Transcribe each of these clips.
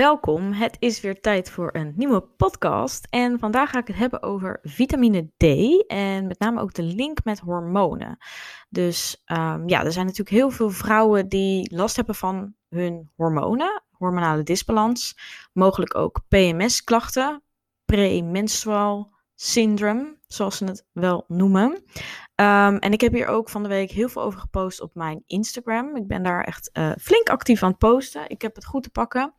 Welkom, het is weer tijd voor een nieuwe podcast. En vandaag ga ik het hebben over vitamine D en met name ook de link met hormonen. Dus um, ja, er zijn natuurlijk heel veel vrouwen die last hebben van hun hormonen, hormonale disbalans, mogelijk ook PMS-klachten, premenstrual syndrome, zoals ze het wel noemen. Um, en ik heb hier ook van de week heel veel over gepost op mijn Instagram. Ik ben daar echt uh, flink actief aan het posten. Ik heb het goed te pakken.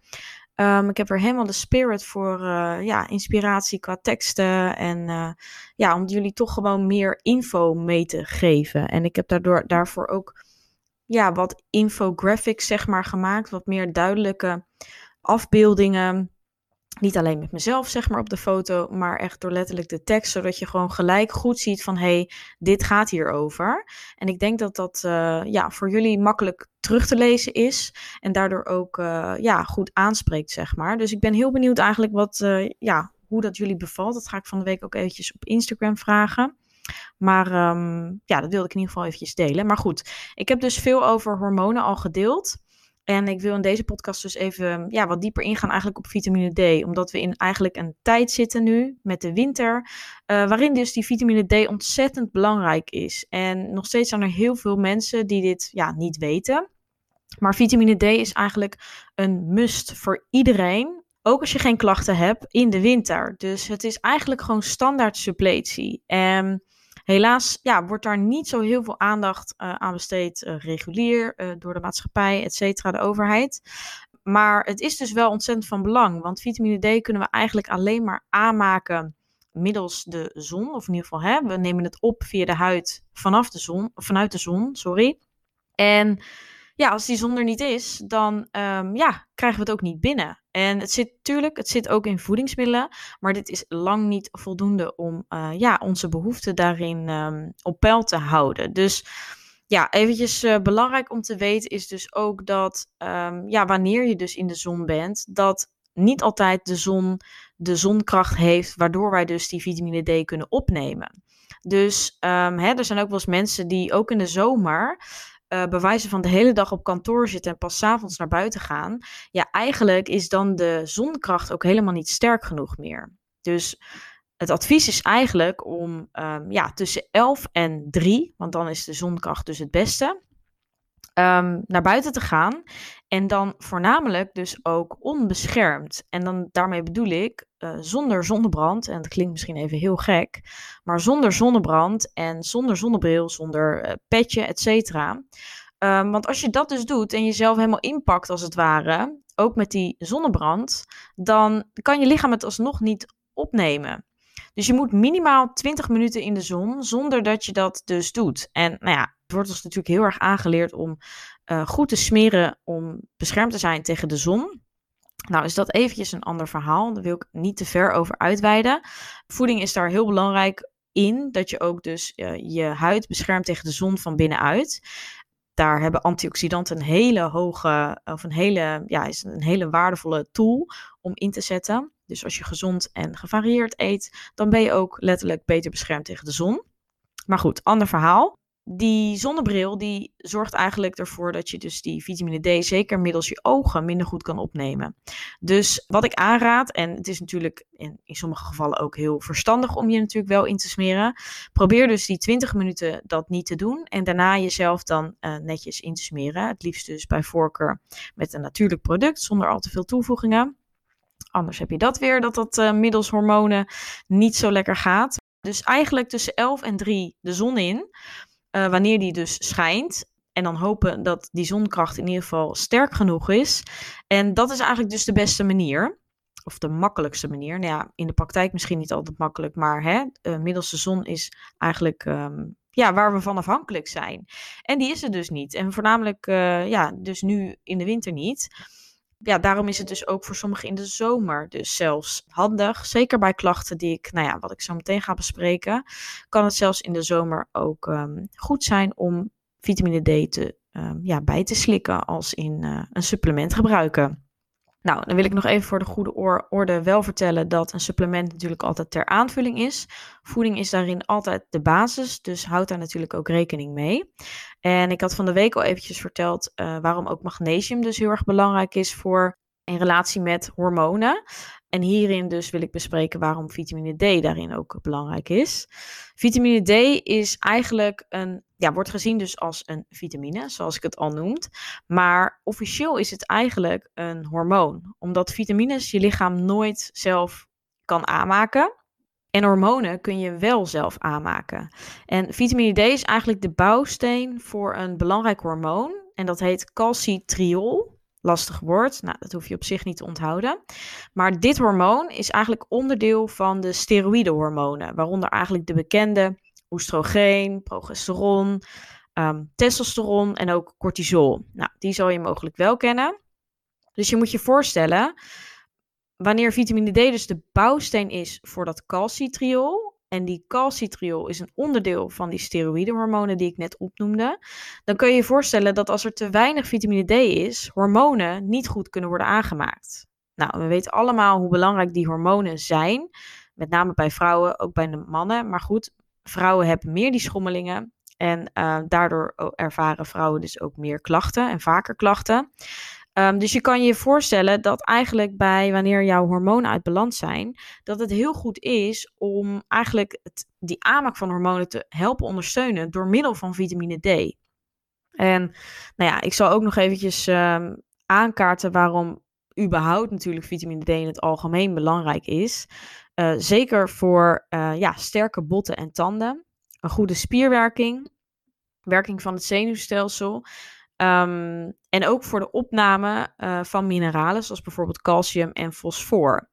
Um, ik heb er helemaal de spirit voor uh, ja, inspiratie qua teksten. En uh, ja, om jullie toch gewoon meer info mee te geven. En ik heb daardoor, daarvoor ook ja, wat infographics zeg maar gemaakt. Wat meer duidelijke afbeeldingen. Niet alleen met mezelf zeg maar op de foto, maar echt door letterlijk de tekst. Zodat je gewoon gelijk goed ziet van hé, hey, dit gaat hierover. En ik denk dat dat uh, ja, voor jullie makkelijk terug te lezen is. En daardoor ook uh, ja, goed aanspreekt zeg maar. Dus ik ben heel benieuwd eigenlijk wat, uh, ja, hoe dat jullie bevalt. Dat ga ik van de week ook eventjes op Instagram vragen. Maar um, ja, dat wilde ik in ieder geval eventjes delen. Maar goed, ik heb dus veel over hormonen al gedeeld. En ik wil in deze podcast dus even ja, wat dieper ingaan eigenlijk op vitamine D. Omdat we in eigenlijk een tijd zitten nu met de winter. Uh, waarin dus die vitamine D ontzettend belangrijk is. En nog steeds zijn er heel veel mensen die dit ja, niet weten. Maar vitamine D is eigenlijk een must voor iedereen. Ook als je geen klachten hebt in de winter. Dus het is eigenlijk gewoon standaard suppletie. En Helaas ja, wordt daar niet zo heel veel aandacht uh, aan besteed, uh, regulier, uh, door de maatschappij, et cetera, de overheid. Maar het is dus wel ontzettend van belang, want vitamine D kunnen we eigenlijk alleen maar aanmaken middels de zon. Of in ieder geval, hè, we nemen het op via de huid vanaf de zon, vanuit de zon, sorry. En ja, als die zon er niet is, dan um, ja, krijgen we het ook niet binnen. En het zit natuurlijk, het zit ook in voedingsmiddelen, maar dit is lang niet voldoende om uh, ja, onze behoeften daarin um, op peil te houden. Dus ja, eventjes uh, belangrijk om te weten is dus ook dat um, ja, wanneer je dus in de zon bent, dat niet altijd de zon de zonkracht heeft, waardoor wij dus die vitamine D kunnen opnemen. Dus um, hè, er zijn ook wel eens mensen die ook in de zomer uh, bewijzen van de hele dag op kantoor zitten en pas s avonds naar buiten gaan. Ja, eigenlijk is dan de zonkracht ook helemaal niet sterk genoeg meer. Dus het advies is eigenlijk om um, ja, tussen 11 en 3, want dan is de zonkracht dus het beste, um, naar buiten te gaan. En dan voornamelijk dus ook onbeschermd. En dan daarmee bedoel ik uh, zonder zonnebrand. En dat klinkt misschien even heel gek. Maar zonder zonnebrand en zonder zonnebril, zonder uh, petje, et cetera. Um, want als je dat dus doet en jezelf helemaal inpakt als het ware, ook met die zonnebrand, dan kan je lichaam het alsnog niet opnemen. Dus je moet minimaal 20 minuten in de zon zonder dat je dat dus doet. En nou ja, het wordt ons natuurlijk heel erg aangeleerd om uh, goed te smeren om beschermd te zijn tegen de zon. Nou is dat eventjes een ander verhaal. Daar wil ik niet te ver over uitweiden. Voeding is daar heel belangrijk in. Dat je ook dus uh, je huid beschermt tegen de zon van binnenuit. Daar hebben antioxidanten een hele hoge, of een hele, ja, is een hele waardevolle tool om in te zetten. Dus als je gezond en gevarieerd eet, dan ben je ook letterlijk beter beschermd tegen de zon. Maar goed, ander verhaal die zonnebril die zorgt eigenlijk ervoor dat je dus die vitamine D zeker middels je ogen minder goed kan opnemen. Dus wat ik aanraad, en het is natuurlijk in, in sommige gevallen ook heel verstandig om je natuurlijk wel in te smeren. Probeer dus die 20 minuten dat niet te doen en daarna jezelf dan uh, netjes in te smeren. Het liefst dus bij voorkeur met een natuurlijk product zonder al te veel toevoegingen. Anders heb je dat weer, dat dat uh, middels hormonen niet zo lekker gaat. Dus eigenlijk tussen 11 en 3 de zon in. Uh, wanneer die dus schijnt. En dan hopen dat die zonkracht in ieder geval sterk genoeg is. En dat is eigenlijk dus de beste manier. Of de makkelijkste manier. Nou ja, in de praktijk misschien niet altijd makkelijk. Maar hè, uh, middels de zon is eigenlijk ehm, ja, waar we van afhankelijk zijn. En die is er dus niet. En voornamelijk, uh, ja, dus nu in de winter niet. Ja, daarom is het dus ook voor sommigen in de zomer dus zelfs handig. Zeker bij klachten die ik, nou ja, wat ik zo meteen ga bespreken, kan het zelfs in de zomer ook um, goed zijn om vitamine D te, um, ja, bij te slikken als in uh, een supplement gebruiken. Nou, dan wil ik nog even voor de goede orde wel vertellen dat een supplement natuurlijk altijd ter aanvulling is. Voeding is daarin altijd de basis, dus houd daar natuurlijk ook rekening mee. En ik had van de week al eventjes verteld uh, waarom ook magnesium dus heel erg belangrijk is voor in relatie met hormonen. En hierin dus wil ik bespreken waarom vitamine D daarin ook belangrijk is. Vitamine D is eigenlijk een, ja, wordt gezien dus als een vitamine, zoals ik het al noemde. Maar officieel is het eigenlijk een hormoon, omdat vitamines je lichaam nooit zelf kan aanmaken. En hormonen kun je wel zelf aanmaken. En vitamine D is eigenlijk de bouwsteen voor een belangrijk hormoon. En dat heet calcitriol lastig woord. Nou, dat hoef je op zich niet te onthouden. Maar dit hormoon is eigenlijk onderdeel van de steroïdehormonen, waaronder eigenlijk de bekende oestrogeen, progesteron, um, testosteron en ook cortisol. Nou, die zal je mogelijk wel kennen. Dus je moet je voorstellen, wanneer vitamine D dus de bouwsteen is voor dat calcitriol, en die calcitriol is een onderdeel van die steroïdehormonen die ik net opnoemde, dan kun je je voorstellen dat als er te weinig vitamine D is, hormonen niet goed kunnen worden aangemaakt. Nou, we weten allemaal hoe belangrijk die hormonen zijn, met name bij vrouwen, ook bij de mannen. Maar goed, vrouwen hebben meer die schommelingen en uh, daardoor ervaren vrouwen dus ook meer klachten en vaker klachten. Um, dus je kan je voorstellen dat eigenlijk bij wanneer jouw hormonen uit balans zijn, dat het heel goed is om eigenlijk het, die aanmaak van hormonen te helpen ondersteunen door middel van vitamine D. En nou ja, ik zal ook nog eventjes um, aankaarten waarom überhaupt natuurlijk vitamine D in het algemeen belangrijk is. Uh, zeker voor uh, ja, sterke botten en tanden, een goede spierwerking, werking van het zenuwstelsel. Um, en ook voor de opname uh, van mineralen, zoals bijvoorbeeld calcium en fosfor.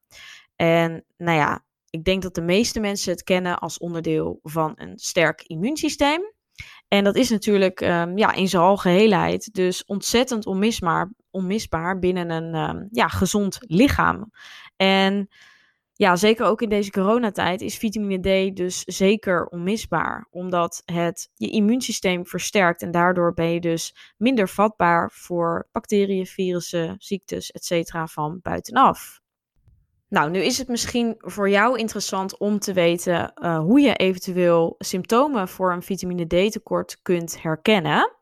En nou ja, ik denk dat de meeste mensen het kennen als onderdeel van een sterk immuunsysteem. En dat is natuurlijk um, ja, in zijn algeheelheid dus ontzettend onmisbaar, onmisbaar binnen een um, ja, gezond lichaam. En ja, zeker ook in deze coronatijd is vitamine D dus zeker onmisbaar, omdat het je immuunsysteem versterkt en daardoor ben je dus minder vatbaar voor bacteriën, virussen, ziektes, etc. van buitenaf. Nou, nu is het misschien voor jou interessant om te weten uh, hoe je eventueel symptomen voor een vitamine D tekort kunt herkennen.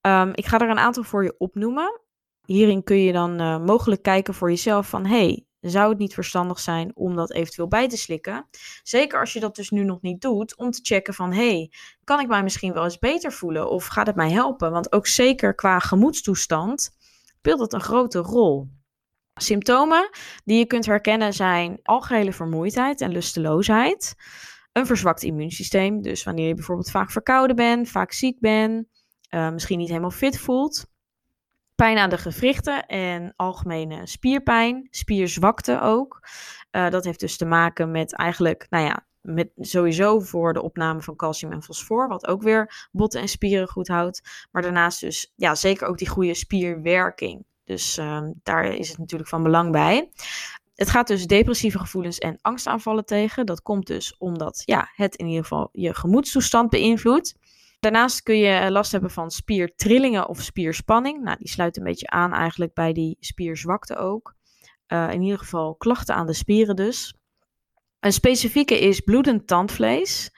Um, ik ga er een aantal voor je opnoemen. Hierin kun je dan uh, mogelijk kijken voor jezelf van hey, zou het niet verstandig zijn om dat eventueel bij te slikken. Zeker als je dat dus nu nog niet doet, om te checken van hey, kan ik mij misschien wel eens beter voelen of gaat het mij helpen? Want ook zeker qua gemoedstoestand speelt het een grote rol. Symptomen die je kunt herkennen zijn algehele vermoeidheid en lusteloosheid. Een verzwakt immuunsysteem, dus wanneer je bijvoorbeeld vaak verkouden bent, vaak ziek bent, uh, misschien niet helemaal fit voelt pijn aan de gewrichten en algemene spierpijn, spierzwakte ook. Uh, dat heeft dus te maken met eigenlijk, nou ja, met sowieso voor de opname van calcium en fosfor, wat ook weer botten en spieren goed houdt. Maar daarnaast dus, ja, zeker ook die goede spierwerking. Dus uh, daar is het natuurlijk van belang bij. Het gaat dus depressieve gevoelens en angstaanvallen tegen. Dat komt dus omdat ja, het in ieder geval je gemoedstoestand beïnvloedt. Daarnaast kun je eh, last hebben van spiertrillingen of spierspanning. Nou, die sluit een beetje aan eigenlijk bij die spierzwakte ook. Uh, in ieder geval klachten aan de spieren dus. Een specifieke is bloedend tandvlees.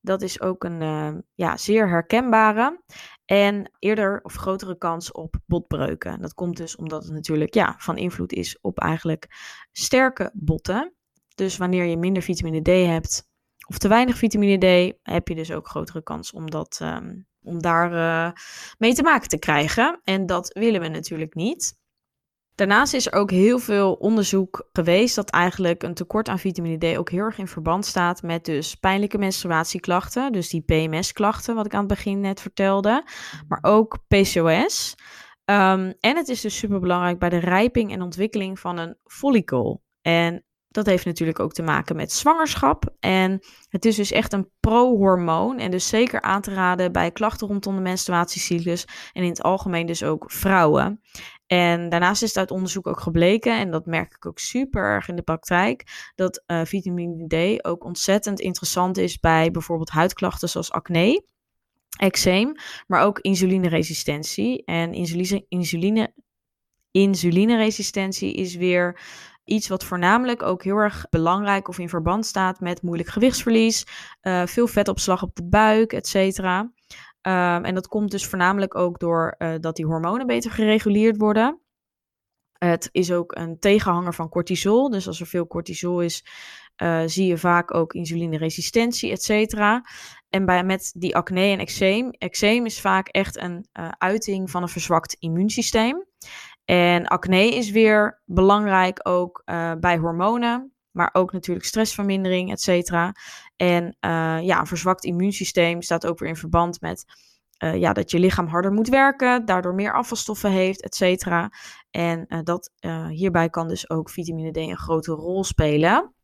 Dat is ook een uh, ja, zeer herkenbare. En eerder of grotere kans op botbreuken. Dat komt dus omdat het natuurlijk ja, van invloed is op eigenlijk sterke botten. Dus wanneer je minder vitamine D hebt, of te weinig vitamine D, heb je dus ook grotere kans om, dat, um, om daar uh, mee te maken te krijgen. En dat willen we natuurlijk niet. Daarnaast is er ook heel veel onderzoek geweest dat eigenlijk een tekort aan vitamine D ook heel erg in verband staat met dus pijnlijke menstruatieklachten, dus die PMS-klachten wat ik aan het begin net vertelde, maar ook PCOS. Ehm, en het is dus super belangrijk bij de rijping en ontwikkeling van een follicle. En dat heeft natuurlijk ook te maken met zwangerschap. En het is dus echt een pro-hormoon. En dus zeker aan te raden bij klachten rondom de menstruatiecyclus. En in het algemeen dus ook vrouwen. En daarnaast is het uit onderzoek ook gebleken, en dat merk ik ook super erg in de praktijk, dat uh, vitamine D ook ontzettend interessant is bij bijvoorbeeld huidklachten zoals acne, eczeem, maar ook insulineresistentie. En insuline, insuline, insulineresistentie is weer iets wat voornamelijk ook heel erg belangrijk of in verband staat met moeilijk gewichtsverlies, uh, veel vetopslag op de buik, et cetera. Um, en dat komt dus voornamelijk ook door uh, dat die hormonen beter gereguleerd worden. Het is ook een tegenhanger van cortisol. Dus als er veel cortisol is, uh, zie je vaak ook insulineresistentie, et cetera. En bij, met die acne en eczeem. Eczeem is vaak echt een uiting van een verzwakt immuunsysteem. En acne is weer belangrijk ook uh, bij hormonen maar ook natuurlijk stressvermindering, et cetera. En uh, ja, een verzwakt immuunsysteem staat ook weer in verband met uh, ja, dat je lichaam harder moet werken, daardoor meer afvalstoffen heeft, et cetera. En dat, hierbij kan dus ook vitamine D een grote rol spelen.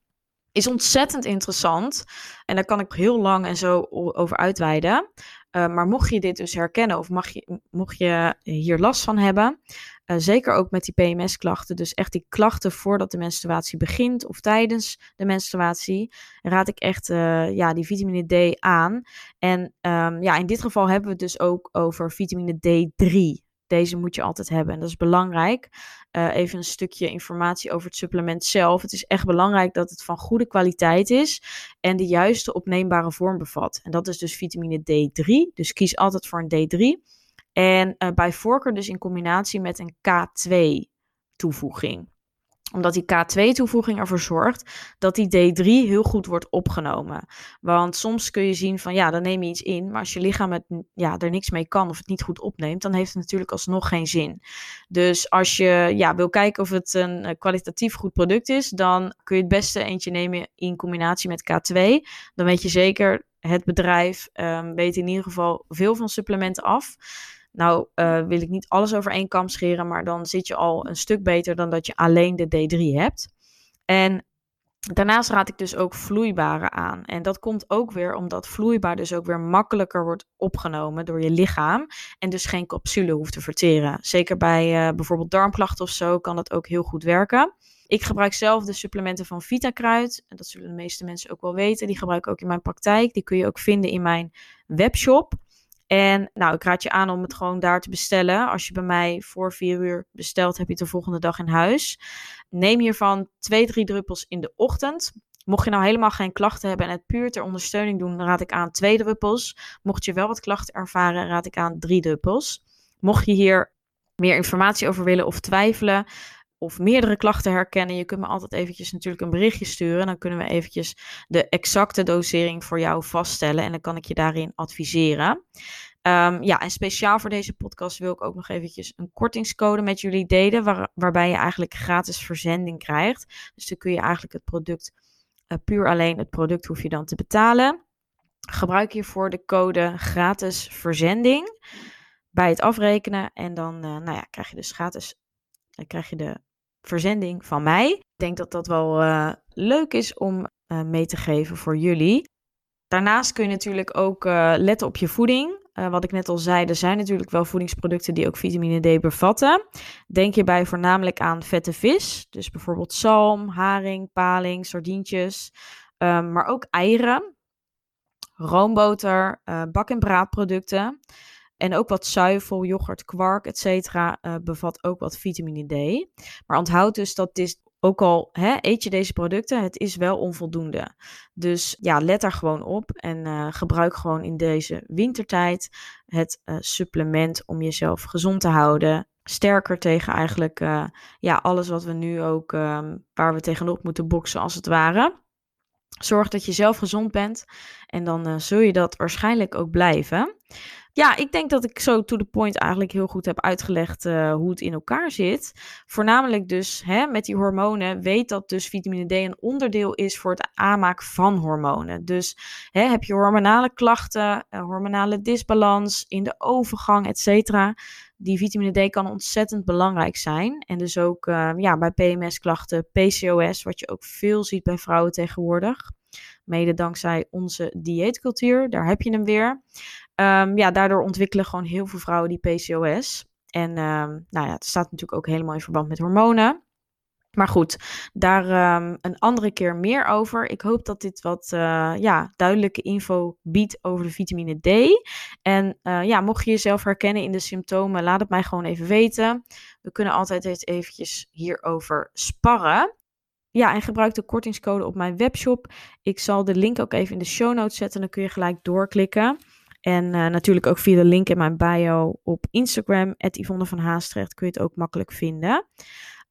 Is ontzettend interessant en daar kan ik heel lang en zo over uitweiden. maar mocht je dit dus herkennen of mag je, mocht je hier last van hebben, uh, zeker ook met die PMS-klachten, dus echt die klachten voordat de menstruatie begint of tijdens de menstruatie, raad ik echt uh, ja, die vitamine D aan. En um, ja, in dit geval hebben we het dus ook over vitamine D3. Deze moet je altijd hebben en dat is belangrijk. Uh, even een stukje informatie over het supplement zelf. Het is echt belangrijk dat het van goede kwaliteit is en de juiste opneembare vorm bevat. En dat is dus vitamine D3. Dus kies altijd voor een D3. En uh, bij voorkeur dus in combinatie met een K2 toevoeging omdat die K2-toevoeging ervoor zorgt dat die D3 heel goed wordt opgenomen. Want soms kun je zien van ja, dan neem je iets in, maar als je lichaam het, ja, er niks mee kan of het niet goed opneemt, dan heeft het natuurlijk alsnog geen zin. Dus als je ja, wil kijken of het een eh, kwalitatief goed product is, dan kun je het beste eentje nemen in combinatie met K2. Dan weet je zeker, het bedrijf um, weet in ieder geval veel van supplementen af. Nou uh, wil ik niet alles over één kam scheren, maar dan zit je al een stuk beter dan dat je alleen de D3 hebt. En daarnaast raad ik dus ook vloeibare aan. En dat komt ook weer omdat vloeibaar dus ook weer makkelijker wordt opgenomen door je lichaam. En dus geen capsule hoeft te verteren. Zeker bij uh, bijvoorbeeld darmklachten of zo kan dat ook heel goed werken. Ik gebruik zelf de supplementen van Vitakruid. En dat zullen de meeste mensen ook wel weten. Die gebruik ik ook in mijn praktijk. Die kun je ook vinden in mijn webshop. En nou, ik raad je aan om het gewoon daar te bestellen. Als je bij mij voor vier uur bestelt, heb je het de volgende dag in huis. Neem hiervan twee, drie druppels in de ochtend. Mocht je nou helemaal geen klachten hebben en het puur ter ondersteuning doen, raad ik aan twee druppels. Mocht je wel wat klachten ervaren, raad ik aan drie druppels. Mocht je hier meer informatie over willen of twijfelen, of meerdere klachten herkennen, je kunt me altijd eventjes natuurlijk een berichtje sturen. Dan kunnen we eventjes de exacte dosering voor jou vaststellen en dan kan ik je daarin adviseren. Um, ja, en speciaal voor deze podcast wil ik ook nog eventjes een kortingscode met jullie delen, waar, waarbij je eigenlijk gratis verzending krijgt. Dus dan kun je eigenlijk het product, uh, puur alleen het product hoef je dan te betalen. Gebruik hiervoor de code gratis verzending bij het afrekenen en dan uh, nou ja, krijg je dus gratis uh, krijg je de verzending van mij. Ik denk dat dat wel uh, leuk is om uh, mee te geven voor jullie. Daarnaast kun je natuurlijk ook uh, letten op je voeding. wat ik net al zei, er zijn natuurlijk wel voedingsproducten die ook vitamine D bevatten. Denk hierbij voornamelijk aan vette vis, dus bijvoorbeeld zalm, haring, paling, sardientjes, um, maar ook eieren, roomboter, bak- en braadproducten. En ook wat zuivel, yoghurt, kwark, etc. Uh, eh, bevat ook wat vitamine D. Maar onthoud dus dat dit, ook al hè, eet je deze producten, het is wel onvoldoende. Dus ja, let daar gewoon op en uh, gebruik gewoon in deze wintertijd het uh, supplement om jezelf gezond te houden. Sterker tegen eigenlijk ja, alles wat we nu ook, um, waar we tegenop moeten boksen als het ware. Zorg dat je zelf gezond bent en dan zul je dat waarschijnlijk ook blijven. Ja, ik denk dat ik zo to the point eigenlijk heel goed heb uitgelegd uh, hoe het in elkaar zit. Voornamelijk dus hè, met die hormonen. Weet dat dus vitamine D een onderdeel is voor het aanmaken van hormonen. Dus hè, heb je hormonale klachten, uh, hormonale disbalans in de overgang, et cetera. Die vitamine D kan ontzettend belangrijk zijn. En dus ook uh, ja, bij PMS-klachten, PCOS, wat je ook veel ziet bij vrouwen tegenwoordig. Mede dankzij onze dieetcultuur, daar heb je hem weer. Um, ja, daardoor ontwikkelen gewoon heel veel vrouwen die PCOS. En um, nou ja, het staat natuurlijk ook helemaal in verband met hormonen. Maar goed, daar um, een andere keer meer over. Ik hoop dat dit wat uh, ja, duidelijke info biedt over de vitamine D. En uh, ja, mocht je jezelf herkennen in de symptomen, laat het mij gewoon even weten. We kunnen altijd eens eventjes hierover sparren. Ja, en gebruik de kortingscode op mijn webshop. Ik zal de link ook even in de show notes zetten. Dan kun je gelijk doorklikken. En uh, natuurlijk ook via de link in mijn bio op Instagram, Yvonne van Haastrecht, kun je het ook makkelijk vinden.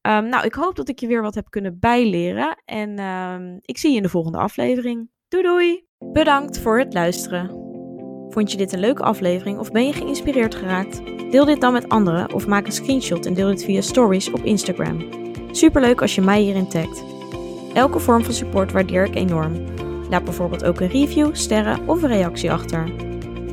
Um, nou, ik hoop dat ik je weer wat heb kunnen bijleren. En um, ik zie je in de volgende aflevering. Doei doei! Bedankt voor het luisteren. Vond je dit een leuke aflevering of ben je geïnspireerd geraakt? Deel dit dan met anderen of maak een screenshot en deel dit via stories op Instagram. Superleuk als je mij hierin tagt. Elke vorm van support waardeer ik enorm. Laat bijvoorbeeld ook een review, sterren of een reactie achter.